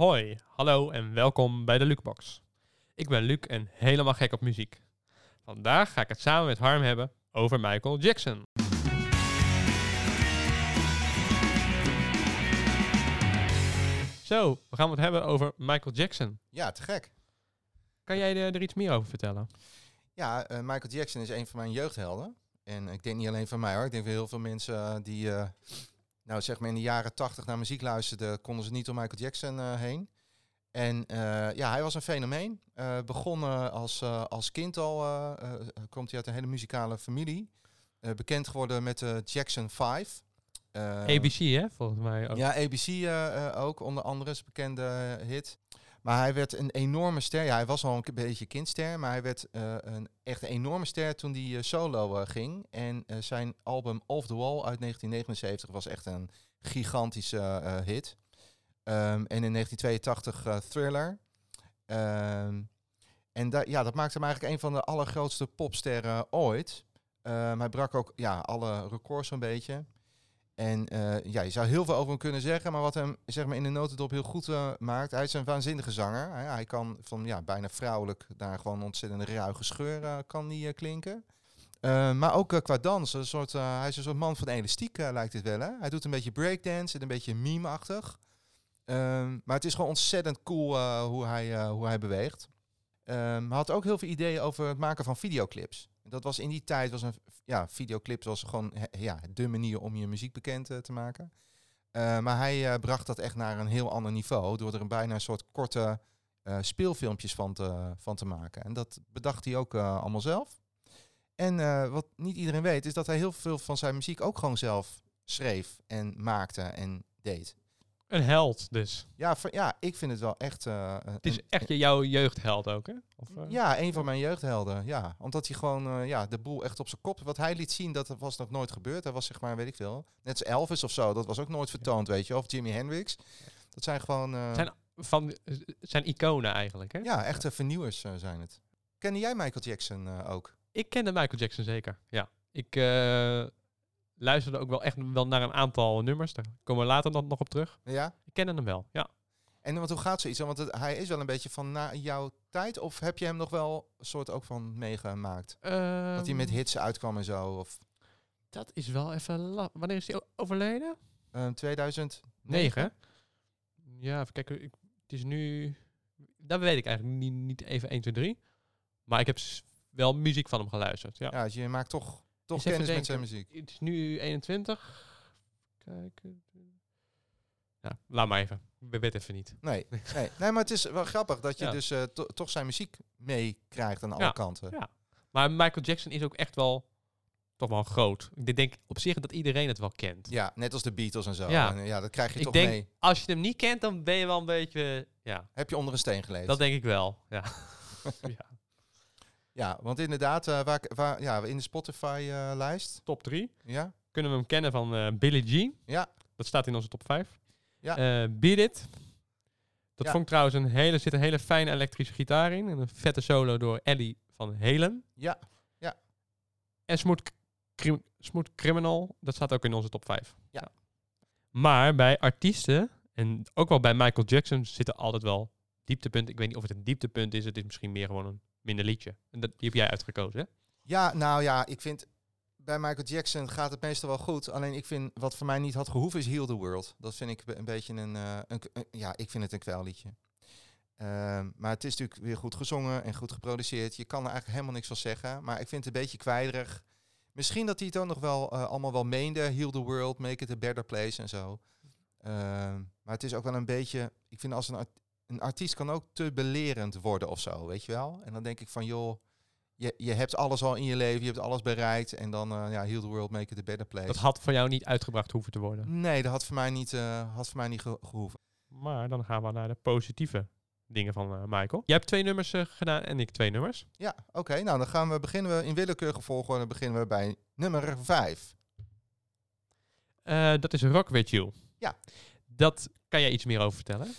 Hoi, hallo en welkom bij de Lukebox. Ik ben Luc en helemaal gek op muziek. Vandaag ga ik het samen met Harm hebben over Michael Jackson. Zo, we gaan het hebben over Michael Jackson. Ja, te gek. Kan jij er, er iets meer over vertellen? Ja, eh, Michael Jackson is een van mijn jeugdhelden. En ik denk niet alleen van mij hoor. Ik denk van heel veel mensen eh, die, eh, nou zeg maar in de jaren tachtig naar muziek luisterden, konden ze niet om Michael Jackson eh, heen. En eh, ja, hij was een fenomeen. Eh begonnen als, als kind al, komt hij uit een hele muzikale familie. Bekend geworden met de Jackson 5. Eh, ABC, hè, volgens mij ook. Ja, ABC ook, onder andere is een bekende hit. Maar hij werd een enorme ster. Ja, hij was al een beetje kindster, maar hij werd eh, een echt een enorme ster toen hij eh, solo eh, ging. En zijn album Off the Wall uit 1979 was echt een gigantische hit. Ehm, en in 1982 eh, Thriller. Ehm, en ja, dat maakte hem eigenlijk een van de allergrootste popsterren ooit. Ehm, hij brak ook ja, alle records zo'n beetje. En eh, ja, je zou heel veel over hem kunnen zeggen, maar wat hem zeg maar, in de notendop heel goed eh, maakt, hij is een waanzinnige zanger. Hij, hij kan van ja, bijna vrouwelijk naar gewoon ontzettend ruige scheur eh, kan die, klinken. Maar ook qua dans, een soort, hij is een soort man van elastiek lijkt het wel. Hè? Hij doet een beetje breakdance en een beetje meme-achtig. Ehm, maar het is gewoon ontzettend cool hoe, hij, hoe hij beweegt. Ehm, hij had ook heel veel ideeën over het maken van videoclips. Dat was in die tijd, was een, ja, videoclips was gewoon ja, de manier om je muziek bekend eh, te maken. Eh, maar hij eh, bracht dat echt naar een heel ander niveau door er een bijna een soort korte speelfilmpjes van te, van te maken. En dat bedacht hij ook allemaal zelf. En wat niet iedereen weet, is dat hij heel veel van zijn muziek ook gewoon zelf schreef en maakte en deed. Een held dus. Ja, ja ik vind het wel echt... eh, Het is een- echt je- jouw jeugdheld ook, hè? Of, eh? ja, een van mijn jeugdhelden. Ja, omdat hij gewoon eh, ja, de boel echt op zijn kop. Wat hij liet zien, dat was nog nooit gebeurd. Hij was zeg maar, weet ik veel. Net als Elvis of zo. Dat was ook nooit vertoond, weet je. Of Jimi Hendrix. Dat zijn gewoon. Zijn, van, zijn iconen eigenlijk, hè? ja, echte vernieuwers zijn het. Kende jij Michael Jackson ook? Ik kende Michael Jackson zeker, ja. Ik luisterde ook wel echt wel naar een aantal nummers. Daar komen we later dan nog op terug. Ja. Ik kende hem wel, ja. En want hoe gaat zoiets? Want het- hij is wel een beetje van na jouw tijd. Of heb je hem nog wel een soort ook van meegemaakt? dat hij met Ehm, hits uitkwam en zo? Of Dat is wel even... la- Wanneer is hij overleden? eh 2009? Negen. hè? Ja, even kijken. Ik, het is nu... Dat weet ik eigenlijk niet, niet even 1, 2, 3. Maar ik heb wel muziek van hem geluisterd, ja. Ja, dus je maakt toch, toch kennis met zijn muziek. Het is nu 21. Kijken. Ja, laat maar even. Ik weet even niet. Nee, nee. nee, maar het is wel grappig dat je Ja. dus eh, to- toch zijn muziek meekrijgt aan alle Ja. kanten. Ja. Maar Michael Jackson is ook echt wel toch wel groot. Ik denk op zich dat iedereen het wel kent. Ja, net als de Beatles en zo. Ja. En, ja dat krijg je Ik toch denk- mee. Als je hem niet kent, dan ben je wel een beetje... Ja, Heb je onder een steen geleefd. dat denk ik wel. Ja. ja. Ja, want inderdaad, eh, waar, waar, ja, in de Spotify-lijst. Top 3. ja, Kunnen we hem kennen van eh Billie Jean. ja, Dat staat in onze top 5. Ja. Eh, Beat It. Dat Ja. vond ik trouwens een hele, zit een hele fijne elektrische gitaar in. En een vette solo door Ellie van Helen. ja, En Smooth, Crim- Smooth Criminal, dat staat ook in onze top 5. Ja. Maar bij artiesten, en ook wel bij Michael Jackson, zitten altijd wel dieptepunten. Ik weet niet of het een dieptepunt is, het is misschien meer gewoon een minder liedje. En dat, die heb jij uitgekozen, hè? ja, nou ja, ik vind... Bij Michael Jackson gaat het meestal wel goed. Alleen ik vind, wat voor mij niet had gehoeven, is Heal the World. Dat vind ik een beetje een... eh, een, ja, ik vind het een kwelliedje. Ehm, maar het is natuurlijk weer goed gezongen en goed geproduceerd. Je kan er eigenlijk helemaal niks van zeggen. Maar ik vind het een beetje kwijderig. Misschien dat hij het ook nog wel eh, allemaal wel meende. Heal the world, make it a better place en zo. Ehm, maar het is ook wel een beetje... Ik vind als een, een artiest kan ook te belerend worden of zo, weet je wel? En dan denk ik van, joh... Je, je hebt alles al in je leven, je hebt alles bereikt. En dan, eh, ja, heal the world, make it a better place. Dat had voor jou niet uitgebracht hoeven te worden. Nee, dat had voor mij niet, eh, had voor mij niet ge- gehoeven. Maar dan gaan we naar de positieve dingen van eh, Michael. Jij hebt twee nummers gedaan en ik twee nummers. Ja, oké. nou, dan gaan we beginnen we in willekeurige volgorde. beginnen we bij nummer 5. Eh, dat is Rock With You. Ja. Dat kan jij iets meer over vertellen?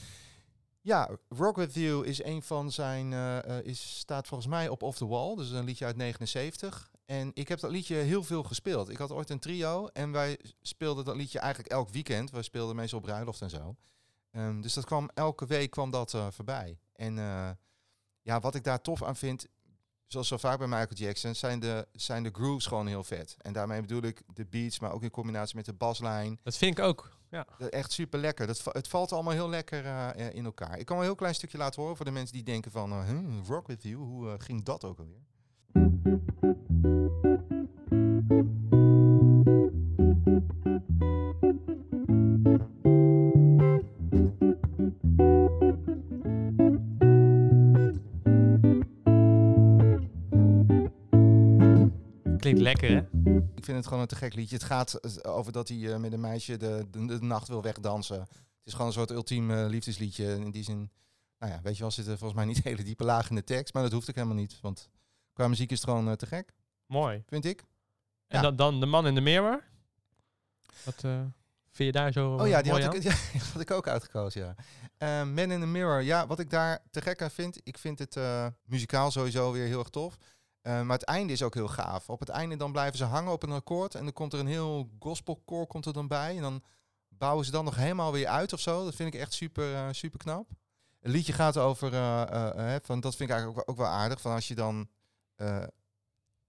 Ja, Rock With You is een van zijn, eh, eh, is, staat volgens mij op Off The Wall. Dus een liedje uit 79. En ik heb dat liedje heel veel gespeeld. Ik had ooit een trio en wij speelden dat liedje eigenlijk elk weekend. We speelden meestal op bruiloft en zo. Ehm, dus dat kwam elke week kwam dat eh, voorbij. En ja, wat ik daar tof aan vind, zoals zo vaak bij Michael Jackson, zijn de, zijn de grooves gewoon heel vet. En daarmee bedoel ik de beats, maar ook in combinatie met de baslijn. Dat vind ik ook. Ja. Dat- Echt super lekker. Dat, het valt allemaal heel lekker eh, eh, in elkaar. Ik kan wel een heel klein stukje laten horen voor de mensen die denken van, eh, huh, rock with you, hoe ging dat ook alweer? Lekker, hè? Ik vind het gewoon een te gek liedje. Het gaat over dat hij eh, met een meisje de, de, de nacht wil wegdansen. Het is gewoon een soort ultiem eh, liefdesliedje. In die zin, nou ja, weet je wel, zitten volgens mij niet hele diepe lagen in de tekst. Maar dat hoeft ook helemaal niet. Want qua muziek is het gewoon eh, te gek, Mooi. vind ik. En Ja. dan, dan de man in de mirror. Wat eh, vind je daar zo Oh ja, die mooi had aan? ik, ja, die had ik ook uitgekozen, ja. Man in the Mirror, ja, wat ik daar te gek aan vind, ik vind het eh, muzikaal sowieso weer heel erg tof. Eh, maar het einde is ook heel gaaf. Op het einde dan blijven ze hangen op een akkoord en dan komt er een heel gospelkoor komt er dan bij. En dan bouwen ze dan nog helemaal weer uit of zo. Dat vind ik echt super, eh, super knap. Het liedje gaat over, eh, van, dat vind ik eigenlijk ook, wel- ook wel aardig, van als je dan...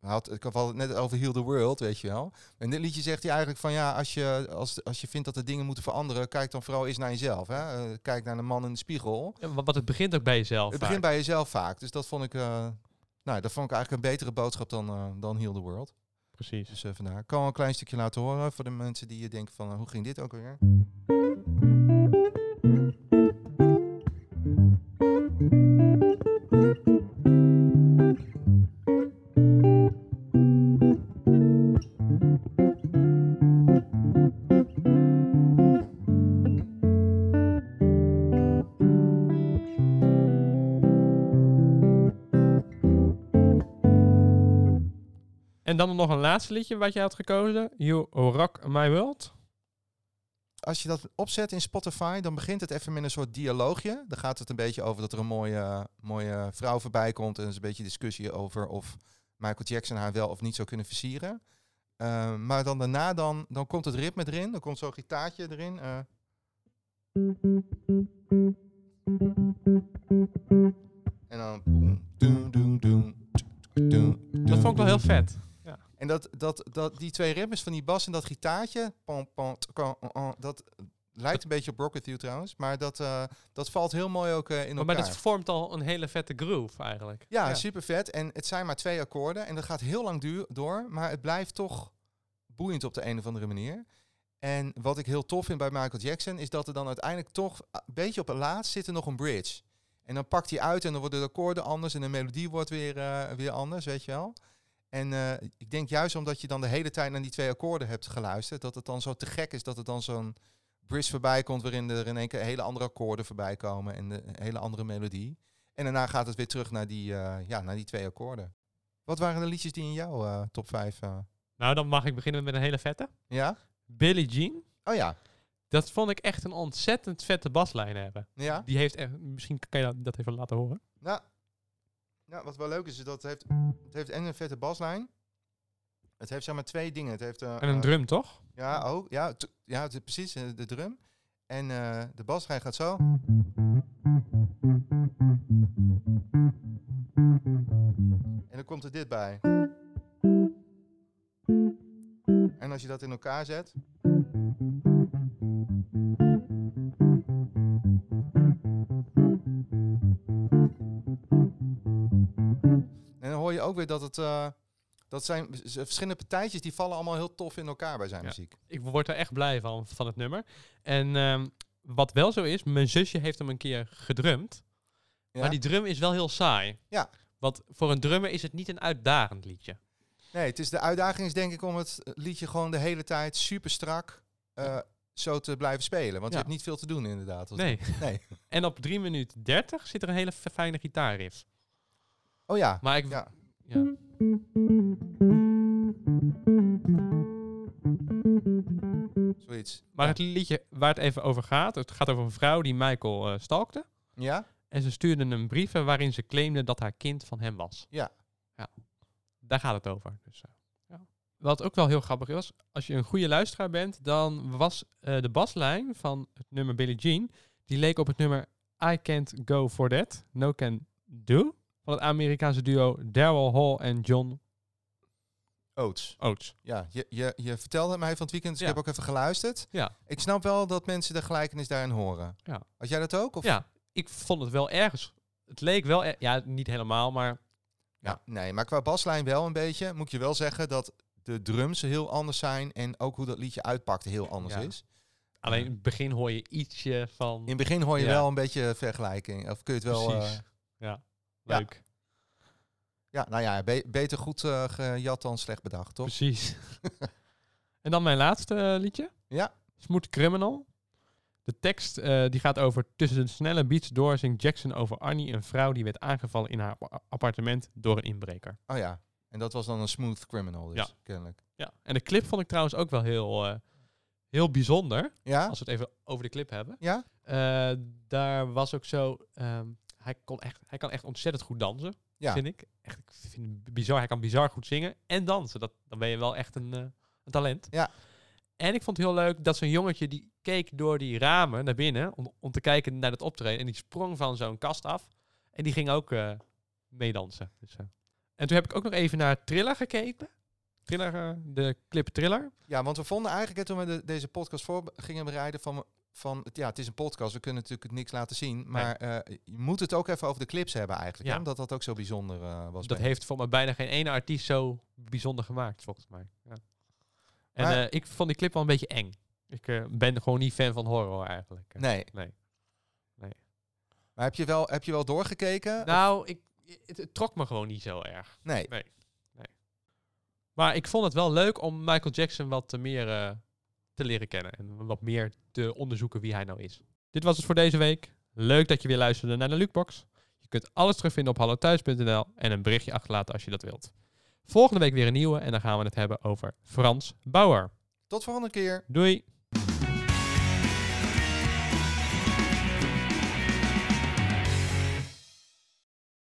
had, ik had het net over Heal the World, weet je wel. En dit liedje zegt hij eigenlijk van ja, als je, als, als je vindt dat er dingen moeten veranderen, kijk dan vooral eens naar jezelf. Hè? Kijk naar de man in de spiegel. Ja, want het begint ook bij jezelf. Het vaak. begint bij jezelf vaak. Dus dat vond ik, nou, dat vond ik eigenlijk een betere boodschap dan, eh, dan Heal the World. Precies. Dus eh vandaar. Ik kan wel een klein stukje laten horen voor de mensen die eh, denken van eh, hoe ging dit ook weer? En dan nog een laatste liedje wat jij had gekozen. You Rock My World. Als je dat opzet in Spotify, dan begint het even met een soort dialoogje. Dan gaat het een beetje over dat er een mooie, mooie vrouw voorbij komt. En er is een beetje discussie over of Michael Jackson haar wel of niet zou kunnen versieren. Eh, maar dan daarna dan, dan komt het ritme erin. Dan komt zo'n gitaartje erin. eh. En dan... Dat vond ik wel heel vet. En dat, dat, dat, die twee ritmes van die bas en dat gitaartje, pom, pom, oh, oh, dat lijkt een beetje op Rock With You trouwens, maar dat, eh, dat valt heel mooi ook eh, in Maar elkaar. dat vormt al een hele vette groove eigenlijk. ja, super vet. En het zijn maar twee akkoorden en dat gaat heel lang duur, door, maar het blijft toch boeiend op de een of andere manier. En wat ik heel tof vind bij Michael Jackson is dat er dan uiteindelijk toch een beetje op het laatst zit er nog een bridge. En dan pakt hij uit en dan worden de akkoorden anders en de melodie wordt weer, eh, weer anders, weet je wel. En eh, ik denk juist omdat je dan de hele tijd naar die twee akkoorden hebt geluisterd, dat het dan zo te gek is dat het dan zo'n bridge voorbij komt waarin er in één keer hele andere akkoorden voorbij komen en de een hele andere melodie. En daarna gaat het weer terug naar die, eh, ja, naar die twee akkoorden. Wat waren de liedjes die in jouw eh, top 5? Nou, dan mag ik beginnen met een hele vette. ja? Billie Jean. Oh ja. Dat vond ik echt een ontzettend vette baslijn hebben. Ja? Die heeft echt, misschien kan je dat- even laten horen. Nou, nou, wat wel leuk is, is dat het heeft, het heeft en een vette baslijn. Het heeft zeg maar twee dingen. Het heeft, eh, En een eh, drum, toch? Ja, ook. Ja, ja het precies, eh, de drum. En de baslijn gaat zo. En dan komt er dit bij. En als je dat in elkaar zet. Ook weer dat het. eh, dat zijn verschillende partijtjes die vallen allemaal heel tof in elkaar bij zijn Ja. muziek. Ik word er echt blij van, van het nummer. En ehm, wat wel zo is, mijn zusje heeft hem een keer gedrumd. Ja? Maar die drum is wel heel saai. Ja. Want voor een drummer is het niet een uitdagend liedje. Nee, het is de uitdaging is denk ik om het liedje gewoon de hele tijd super strak eh, zo te blijven spelen. Want Ja. je hebt niet veel te doen inderdaad. Nee. nee. En op 3 minuten 30 zit er een hele fijne gitaarriff. Oh ja. Maar ik... Ja. Ja. Zoiets. Maar ja. het liedje waar het even over gaat, het gaat over een vrouw die Michael eh, stalkte. Ja? En ze stuurde hem brieven waarin ze claimde dat haar kind van hem was. Ja. ja. Daar gaat het over. Dus, eh, ja. Wat ook wel heel grappig was, als je een goede luisteraar bent, dan was eh, de baslijn van het nummer Billie Jean, Die leek op het nummer I Can't Go For That, No Can Do. Van het Amerikaanse duo Daryl Hall en John Oates. Oates. Ja, je, je, je vertelde het mij van het weekend, dus Ja. ik heb ook even geluisterd. Ja. Ik snap wel dat mensen de gelijkenis daarin horen. Ja. Had jij dat ook? Of? Ja, ik vond het wel ergens... Het leek wel... er- ja, niet helemaal, maar... Ja, nee, maar qua baslijn wel een beetje. Moet je wel zeggen dat de drums heel anders zijn en ook hoe dat liedje uitpakte heel anders Ja. is. Alleen in het begin hoor je ietsje van... In het begin hoor je wel een beetje vergelijking. Of kun je het wel... Precies. eh, ja. Leuk. ja, nou ja, be- beter goed eh, gejat dan slecht bedacht, toch? Precies. en dan mijn laatste eh, liedje. Ja. Smooth Criminal. De tekst eh, die gaat over tussen de snelle beats door zingt Jackson over Annie, een vrouw die werd aangevallen in haar appa- appartement door een inbreker. Oh ja, en dat was dan een smooth criminal dus, Ja. kennelijk. Ja. En de clip vond ik trouwens ook wel heel, heel bijzonder. Ja? Als we het even over de clip hebben. Ja? Daar was ook zo. ehm, hij, kon echt, hij kan echt ontzettend goed dansen, Ja. vind ik. Echt, ik vind het bizar. Hij kan bizar goed zingen en dansen. Dat, dan ben je wel echt een, eh, een talent. Ja. En ik vond het heel leuk dat zo'n jongetje die keek door die ramen naar binnen om, om te kijken naar het optreden. En die sprong van zo'n kast af. En die ging ook eh, meedansen. Dus, eh. En toen heb ik ook nog even naar Thriller gekeken. Thriller, eh, de clip Thriller. Ja, want we vonden eigenlijk, hè, toen we de- deze podcast voor gingen bereiden, van, van het- ja, het is een podcast, we kunnen natuurlijk niks laten zien, maar eh, je moet het ook even over de clips hebben eigenlijk, Ja. hè, omdat dat ook zo bijzonder eh, was. Dat heeft voor mij bijna geen ene artiest zo bijzonder gemaakt, volgens mij. Ja. En Maar- eh, ik vond die clip wel een beetje eng. Ik ben gewoon niet fan van horror eigenlijk. Nee. Nee. Nee. Maar heb je wel, heb je wel doorgekeken? Nou, ik, het, het trok me gewoon niet zo erg. nee. Maar ik vond het wel leuk om Michael Jackson wat meer te leren kennen. En wat meer te onderzoeken wie hij nou is. Dit was het voor deze week. Leuk dat je weer luisterde naar de Lukebox. Je kunt alles terugvinden op hallothuis.nl en een berichtje achterlaten als je dat wilt. Volgende week weer een nieuwe en dan gaan we het hebben over Frans Bauer. Tot volgende keer. Doei!